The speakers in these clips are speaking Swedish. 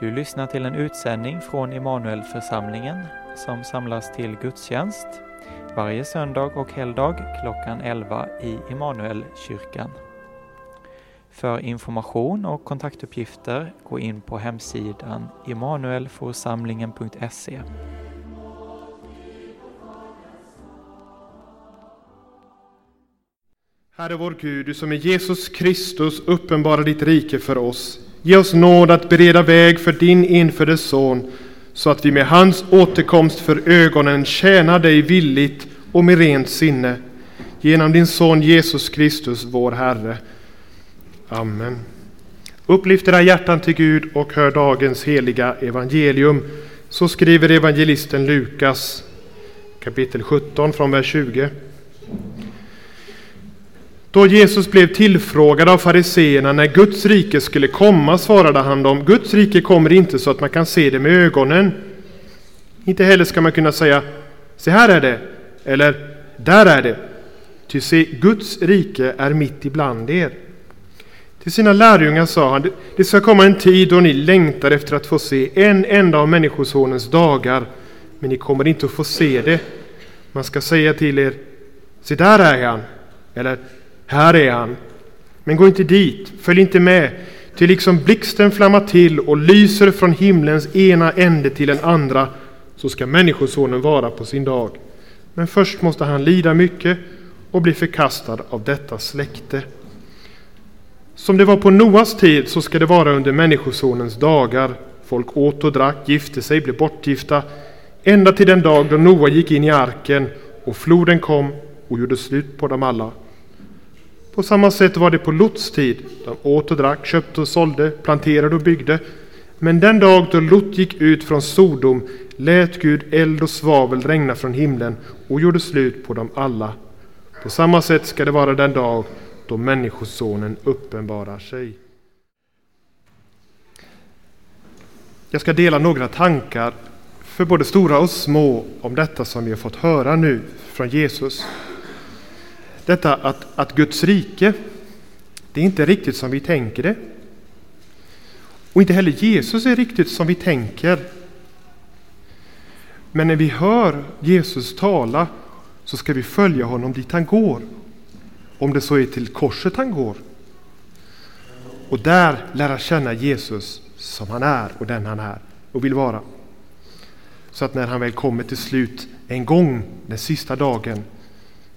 Du lyssnar till en utsändning från Immanuelförsamlingen som samlas till gudstjänst varje söndag och helgdag klockan 11 i Immanuelkyrkan. För information och kontaktuppgifter gå in på hemsidan immanuelforsamlingen.se. Herre vår Gud, du som är Jesus Kristus uppenbarar ditt rike för oss. Ge oss nåd att bereda väg för din infödde Son, så att vi med hans återkomst för ögonen tjänar dig villigt och med rent sinne. Genom din Son Jesus Kristus, vår Herre. Amen. Upplyft era hjärtan till Gud och hör dagens heliga evangelium. Så skriver evangelisten Lukas, kapitel 17 från vers 20. Då Jesus blev tillfrågad av fariseerna när Guds rike skulle komma svarade han dem, Guds rike kommer inte så att man kan se det med ögonen. Inte heller ska man kunna säga, se här är det, eller där är det. Ty se, Guds rike är mitt ibland er. Till sina lärjungar sa han, det ska komma en tid då ni längtar efter att få se en enda av Människosonens dagar, men ni kommer inte att få se det. Man ska säga till er, se där är han, eller här är han. Men gå inte dit, följ inte med, ty liksom blixten flammar till och lyser från himlens ena ände till den andra, så ska Människosonen vara på sin dag. Men först måste han lida mycket och bli förkastad av detta släkte. Som det var på Noas tid så ska det vara under Människosonens dagar. Folk åt och drack, gifte sig, blev bortgifta, ända till den dag då Noa gick in i arken och floden kom och gjorde slut på dem alla. På samma sätt var det på Lots tid. De åt och drack, köpte och sålde, planterade och byggde. Men den dag då Lot gick ut från Sodom lät Gud eld och svavel regna från himlen och gjorde slut på dem alla. På samma sätt ska det vara den dag då Människosonen uppenbarar sig. Jag ska dela några tankar för både stora och små om detta som vi har fått höra nu från Jesus. Detta att, att Guds rike, det är inte riktigt som vi tänker det. Och inte heller Jesus är riktigt som vi tänker. Men när vi hör Jesus tala så ska vi följa honom dit han går. Om det så är till korset han går. Och där lära känna Jesus som han är och den han är och vill vara. Så att när han väl kommer till slut en gång, den sista dagen,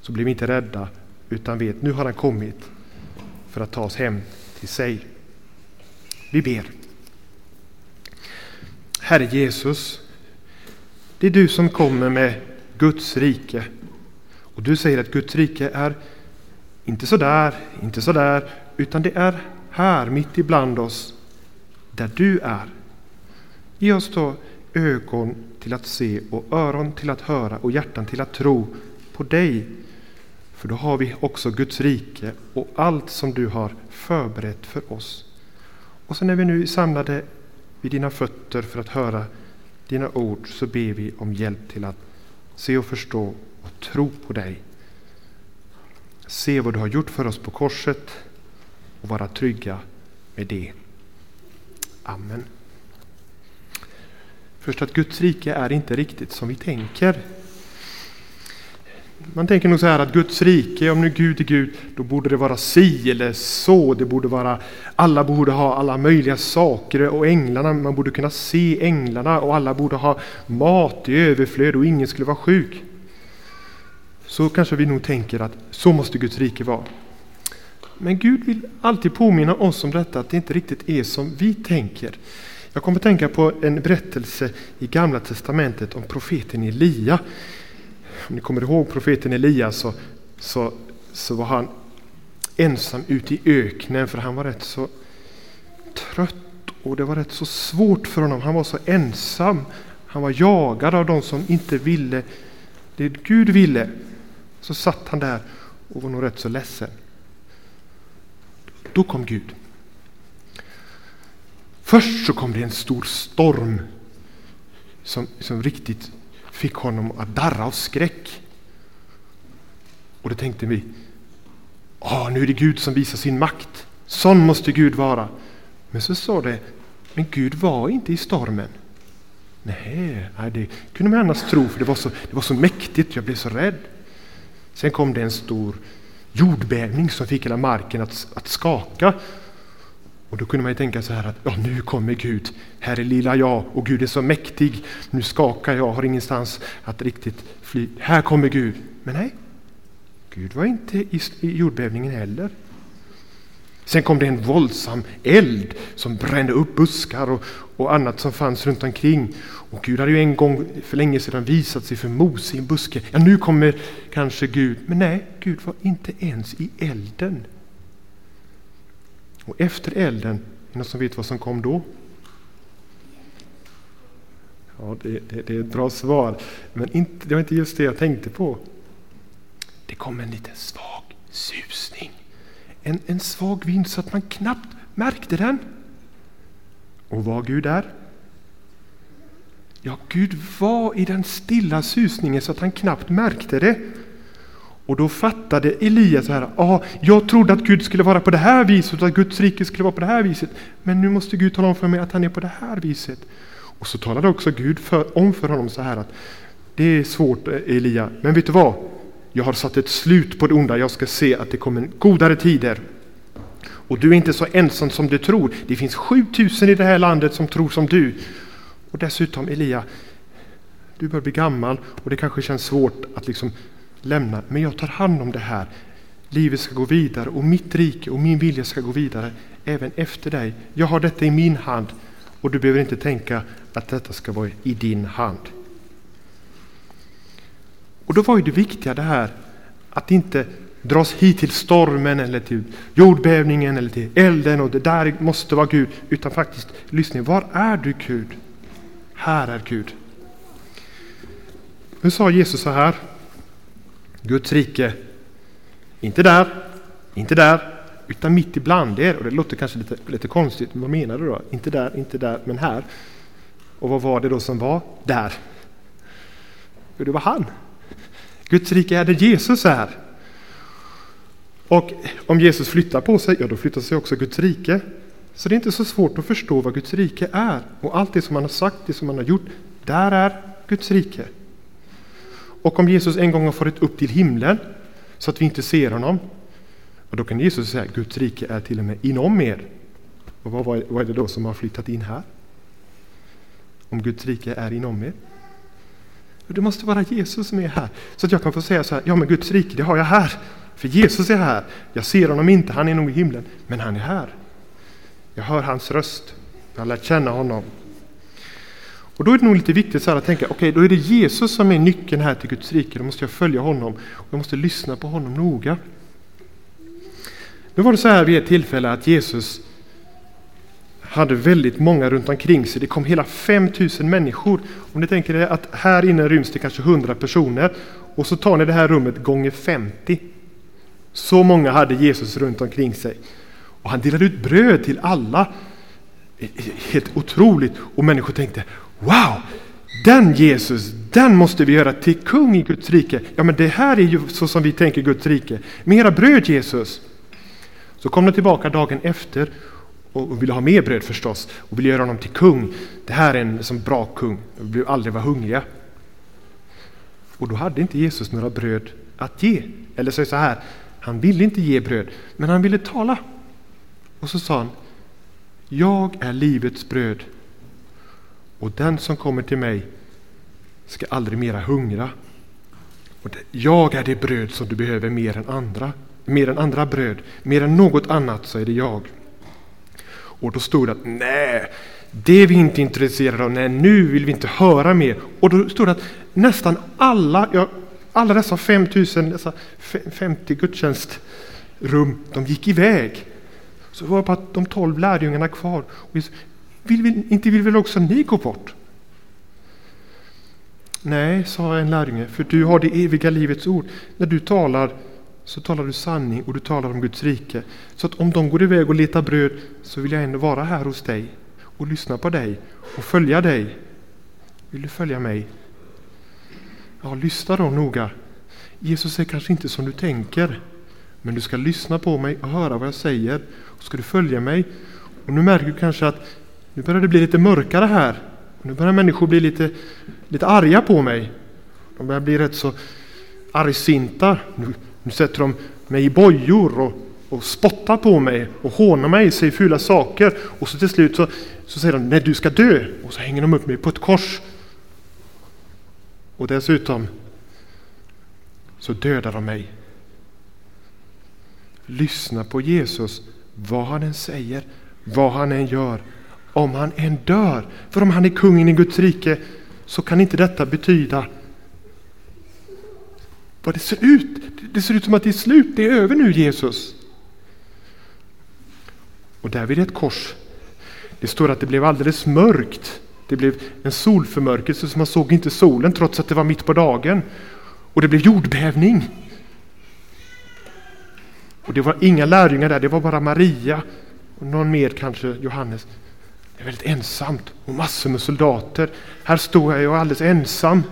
så blir vi inte rädda utan vet nu har han kommit för att ta oss hem till sig. Vi ber. Herre Jesus, det är du som kommer med Guds rike. Och du säger att Guds rike är inte sådär, inte sådär, utan det är här mitt ibland oss, där du är. Ge oss då ögon till att se och öron till att höra och hjärtan till att tro på dig. För då har vi också Guds rike och allt som du har förberett för oss. Och så när vi nu är samlade vid dina fötter för att höra dina ord så ber vi om hjälp till att se och förstå och tro på dig. Se vad du har gjort för oss på korset och vara trygga med det. Amen. Först att Guds rike är inte riktigt som vi tänker. Man tänker nog så här att Guds rike, om nu Gud är Gud, då borde det vara si eller så. Det borde vara, alla borde ha alla möjliga saker och änglarna, man borde kunna se änglarna och alla borde ha mat i överflöd och ingen skulle vara sjuk. Så kanske vi nog tänker att så måste Guds rike vara. Men Gud vill alltid påminna oss om detta, att det inte riktigt är som vi tänker. Jag kommer att tänka på en berättelse i Gamla Testamentet om profeten Elia. Om ni kommer ihåg profeten Elias så, så, så var han ensam ute i öknen för han var rätt så trött och det var rätt så svårt för honom. Han var så ensam. Han var jagad av de som inte ville det Gud ville. Så satt han där och var nog rätt så ledsen. Då kom Gud. Först så kom det en stor storm som, som riktigt fick honom att darra av skräck. Och då tänkte vi, ah, nu är det Gud som visar sin makt. Sån måste Gud vara. Men så sa det Men Gud var inte i stormen. Nej, det kunde man annars tro, för det var, så, det var så mäktigt. Jag blev så rädd. Sen kom det en stor jordbävning som fick hela marken att, att skaka. Och då kunde man ju tänka så här att ja, nu kommer Gud. Här är lilla jag och Gud är så mäktig. Nu skakar jag, har ingenstans att riktigt fly. Här kommer Gud. Men nej, Gud var inte i, jordbävningen heller. Sen kom det en våldsam eld som brände upp buskar och, och annat som fanns runt omkring. Och Gud hade ju en gång för länge sedan visat sig för Mose i en buske. Ja, nu kommer kanske Gud. Men nej, Gud var inte ens i elden. Och efter elden, är det någon som vet vad som kom då? Ja, det, det, det är ett bra svar, men inte, det var inte just det jag tänkte på. Det kom en liten svag susning. En, en svag vind så att man knappt märkte den. Och var Gud där? Ja, Gud var i den stilla susningen så att han knappt märkte det. Och då fattade Elias så här, ah, jag trodde att Gud skulle vara på det här viset att Guds rike skulle vara på det här viset. Men nu måste Gud tala om för mig att han är på det här viset. Och så talade också Gud för, om för honom så här att det är svårt eh, Elia, men vet du vad? Jag har satt ett slut på det onda, jag ska se att det kommer godare tider. Och du är inte så ensam som du tror. Det finns 7000 i det här landet som tror som du. Och dessutom Elia, du börjar bli gammal och det kanske känns svårt att liksom lämna. Men jag tar hand om det här. Livet ska gå vidare och mitt rike och min vilja ska gå vidare även efter dig. Jag har detta i min hand och du behöver inte tänka att detta ska vara i din hand. Och då var ju det viktiga det här att inte dras hit till stormen eller till jordbävningen eller till elden och det där måste vara Gud. Utan faktiskt lyssna, var är du Gud? Här är Gud. Nu sa Jesus så här. Guds rike, inte där, inte där, utan mitt ibland er. Och det låter kanske lite, lite konstigt, men vad menar du då? Inte där, inte där, men här. Och vad var det då som var där? Jo, det var han. Guds rike är där Jesus är. Och om Jesus flyttar på sig, ja då flyttar sig också Guds rike. Så det är inte så svårt att förstå vad Guds rike är. Och allt det som han har sagt, det som han har gjort, där är Guds rike. Och om Jesus en gång har farit upp till himlen så att vi inte ser honom, och då kan Jesus säga att Guds rike är till och med inom er. Och vad, vad är det då som har flyttat in här? Om Guds rike är inom er? Det måste vara Jesus som är här. Så att jag kan få säga så här, ja men Guds rike det har jag här. För Jesus är här. Jag ser honom inte, han är nog i himlen, men han är här. Jag hör hans röst. Jag har lärt känna honom. Och då är det nog lite viktigt så att tänka, okej, okay, då är det Jesus som är nyckeln här till Guds rike. Då måste jag följa honom och jag måste lyssna på honom noga. Nu var det så här vid ett tillfälle att Jesus hade väldigt många runt omkring sig. Det kom hela 5000 människor. Om ni tänker er att här inne ryms det kanske 100 personer och så tar ni det här rummet gånger 50. Så många hade Jesus runt omkring sig. Och han delade ut bröd till alla. Helt otroligt. Och människor tänkte, wow, den Jesus, den måste vi göra till kung i Guds rike. Ja, men det här är ju så som vi tänker Guds rike. Mera bröd Jesus. Så kom de tillbaka dagen efter och ville ha mer bröd förstås och ville göra honom till kung. Det här är en som bra kung, vi vill aldrig vara hungriga. Och då hade inte Jesus några bröd att ge. Eller så är det så här, han ville inte ge bröd, men han ville tala. Och så sa han, jag är livets bröd och den som kommer till mig ska aldrig mera hungra. Och jag är det bröd som du behöver mer än andra. Mer än andra bröd, mer än något annat så är det jag. Och då stod det att nej, det är vi inte intresserade av, nej nu vill vi inte höra mer. Och då stod det att nästan alla, ja, alla dessa 5000, dessa 50 gudstjänstrum, de gick iväg. Så var det bara de tolv lärjungarna kvar. Och vill vi, inte vill väl också ni gå bort? Nej, sa en lärjunge, för du har det eviga livets ord. När du talar så talar du sanning och du talar om Guds rike. Så att om de går iväg och letar bröd så vill jag ändå vara här hos dig och lyssna på dig och följa dig. Vill du följa mig? Ja, lyssna då noga. Jesus är kanske inte som du tänker, men du ska lyssna på mig och höra vad jag säger. Och ska du följa mig, och nu märker du kanske att nu börjar det bli lite mörkare här. Nu börjar människor bli lite, lite arga på mig. De börjar bli rätt så argsinta. Nu, nu sätter de mig i bojor och, och spottar på mig och hånar mig, säger fula saker. Och så till slut så, så säger de nej du ska dö. Och så hänger de upp mig på ett kors. Och dessutom så dödar de mig. Lyssna på Jesus, vad han än säger, vad han än gör, om han än dör. För om han är kungen i Guds rike så kan inte detta betyda vad det ser ut. Det ser ut som att det är slut, det är över nu Jesus. Och där vid ett kors, det står att det blev alldeles mörkt. Det blev en solförmörkelse så man såg inte solen trots att det var mitt på dagen. Och det blev jordbävning. Och det var inga lärjungar där, det var bara Maria och någon mer kanske, Johannes. Det är väldigt ensamt och massor med soldater. Här står jag och är alldeles ensam.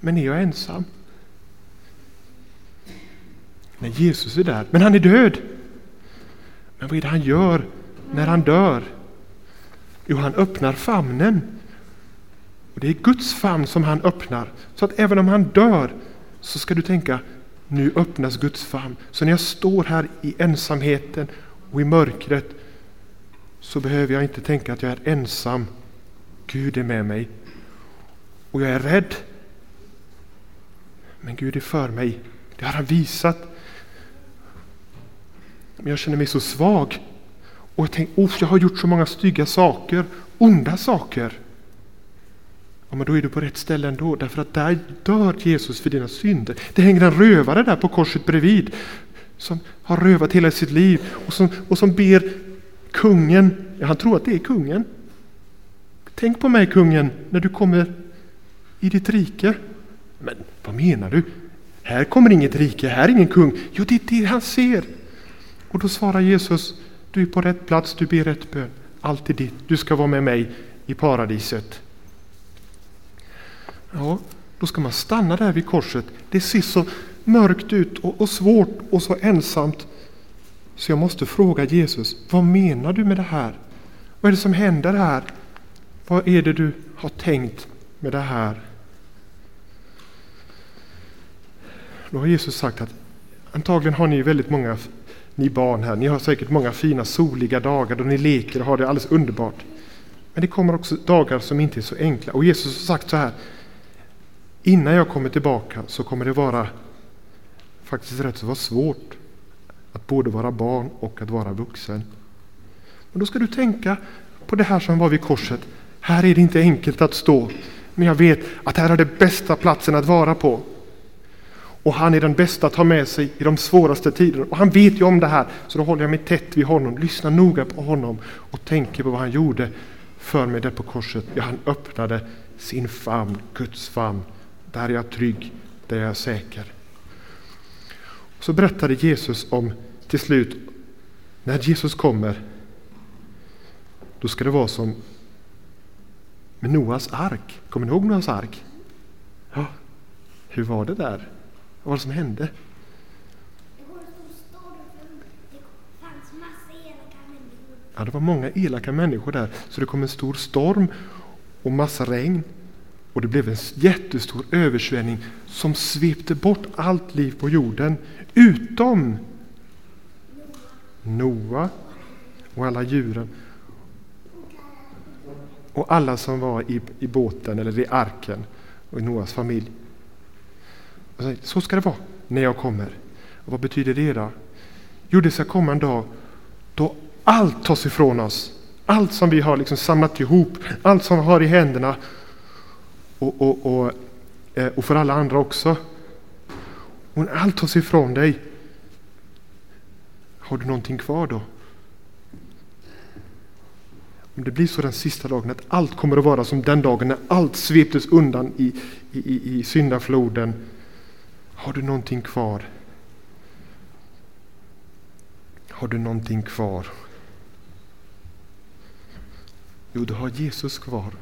Men är jag ensam? Nej, Jesus är där, men han är död. Men vad är det han gör när han dör? Jo, han öppnar famnen. Och Det är Guds famn som han öppnar. Så att även om han dör så ska du tänka, nu öppnas Guds famn. Så när jag står här i ensamheten och i mörkret så behöver jag inte tänka att jag är ensam. Gud är med mig. Och jag är rädd. Men Gud är för mig. Det har han visat. Men jag känner mig så svag. Och jag tänker, oh, jag har gjort så många stygga saker, onda saker. Ja, men då är du på rätt ställe ändå, därför att där dör Jesus för dina synder. Det hänger en rövare där på korset bredvid, som har rövat hela sitt liv och som, och som ber kungen, ja, han tror att det är kungen. Tänk på mig kungen, när du kommer i ditt rike. Men vad menar du? Här kommer inget rike, här är ingen kung. Jo, det är det han ser. Och då svarar Jesus, du är på rätt plats, du ber rätt bön. Allt är ditt, du ska vara med mig i paradiset. Ja, då ska man stanna där vid korset. Det ser så mörkt ut och, och svårt och så ensamt. Så jag måste fråga Jesus, vad menar du med det här? Vad är det som händer här? Vad är det du har tänkt med det här? Då har Jesus sagt att antagligen har ni väldigt många, ni barn här, ni har säkert många fina soliga dagar då ni leker och har det alldeles underbart. Men det kommer också dagar som inte är så enkla. Och Jesus har sagt så här, innan jag kommer tillbaka så kommer det vara faktiskt rätt så vara svårt att både vara barn och att vara vuxen. Men då ska du tänka på det här som var vid korset. Här är det inte enkelt att stå, men jag vet att här är det bästa platsen att vara på. Och han är den bästa att ha med sig i de svåraste tiderna. Och han vet ju om det här, så då håller jag mig tätt vid honom, lyssnar noga på honom och tänker på vad han gjorde för mig där på korset. Ja, han öppnade sin famn, Guds famn. Där är jag trygg, där är jag säker. Så berättade Jesus om till slut, när Jesus kommer, då ska det vara som med Noas ark. Kommer ni ihåg Noas ark? Ja, hur var det där? Vad var det som hände? Ja, det var många elaka människor där, så det kom en stor storm och massa regn. Och det blev en jättestor översvämning som svepte bort allt liv på jorden, utom Noa och alla djuren. Och alla som var i, i båten eller i arken och i Noas familj. Så ska det vara när jag kommer. Och vad betyder det då? Jo, det ska komma en dag då allt tas ifrån oss. Allt som vi har liksom samlat ihop, allt som vi har i händerna och, och, och, eh, och för alla andra också. Och när allt tas ifrån dig, har du någonting kvar då? Om det blir så den sista dagen att allt kommer att vara som den dagen när allt sveptes undan i, i, i, syndafloden har du någonting kvar? Har du någonting kvar? Jo, du har Jesus kvar.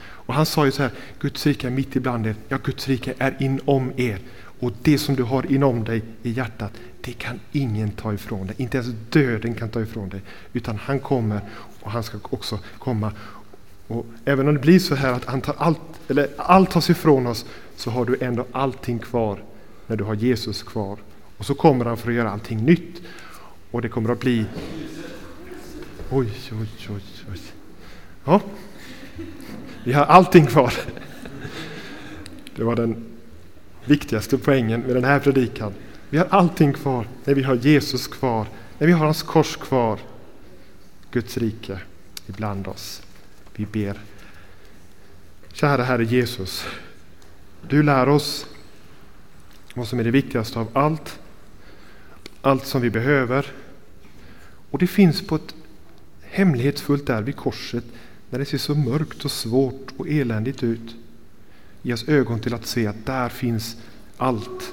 Och han sa ju så här, Guds rike är mitt ibland er. Ja, Guds rike är inom er. Och det som du har inom dig i hjärtat, det kan ingen ta ifrån dig. Inte ens döden kan ta ifrån dig. Utan han kommer och han ska också komma. Och även om det blir så här att han tar allt, eller allt tas ifrån oss, så har du ändå allting kvar när du har Jesus kvar. Och så kommer han för att göra allting nytt. Och det kommer att bli... Oj, oj, oj, oj. Ja, vi har allting kvar. Det var den viktigaste poängen med den här predikan. Vi har allting kvar när vi har Jesus kvar, när vi har hans kors kvar. Guds rike ibland oss. Vi ber. Kära Herre Jesus, du lär oss vad som är det viktigaste av allt, allt som vi behöver. Och det finns på ett hemlighetsfullt där vid korset, när det ser så mörkt och svårt och eländigt ut. Ge oss ögon till att se att där finns allt.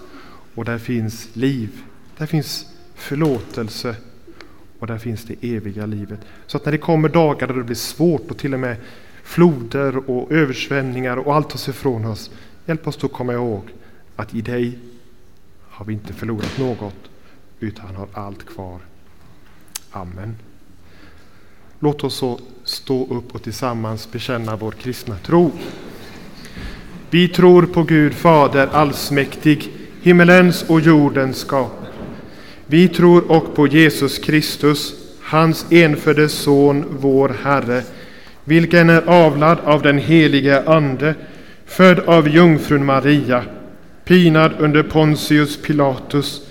Och där finns liv. Där finns förlåtelse. Och där finns det eviga livet. Så att när det kommer dagar där det blir svårt och till och med floder och översvämningar och allt tas ifrån oss. Hjälp oss då att komma ihåg att i dig har vi inte förlorat något utan har allt kvar. Amen. Låt oss så stå upp och tillsammans bekänna vår kristna tro. Vi tror på Gud Fader allsmäktig, himmelens och jordens skapare. Vi tror och på Jesus Kristus, hans enfödde Son, vår Herre, vilken är avlad av den helige Ande, född av jungfrun Maria, pinad under Pontius Pilatus,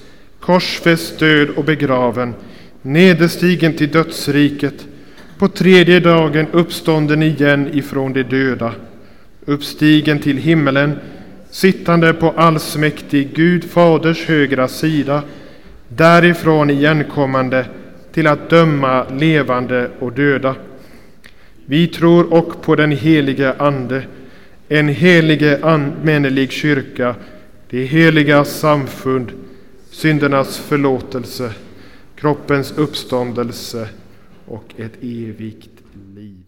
korsfäst, död och begraven, nederstigen till dödsriket, på tredje dagen uppstånden igen ifrån de döda, uppstigen till himmelen, sittande på allsmäktig Gud Faders högra sida, därifrån igenkommande till att döma levande och döda. Vi tror och på den helige Ande, en helige allmännelig kyrka, det heliga samfund, syndernas förlåtelse, kroppens uppståndelse och ett evigt liv.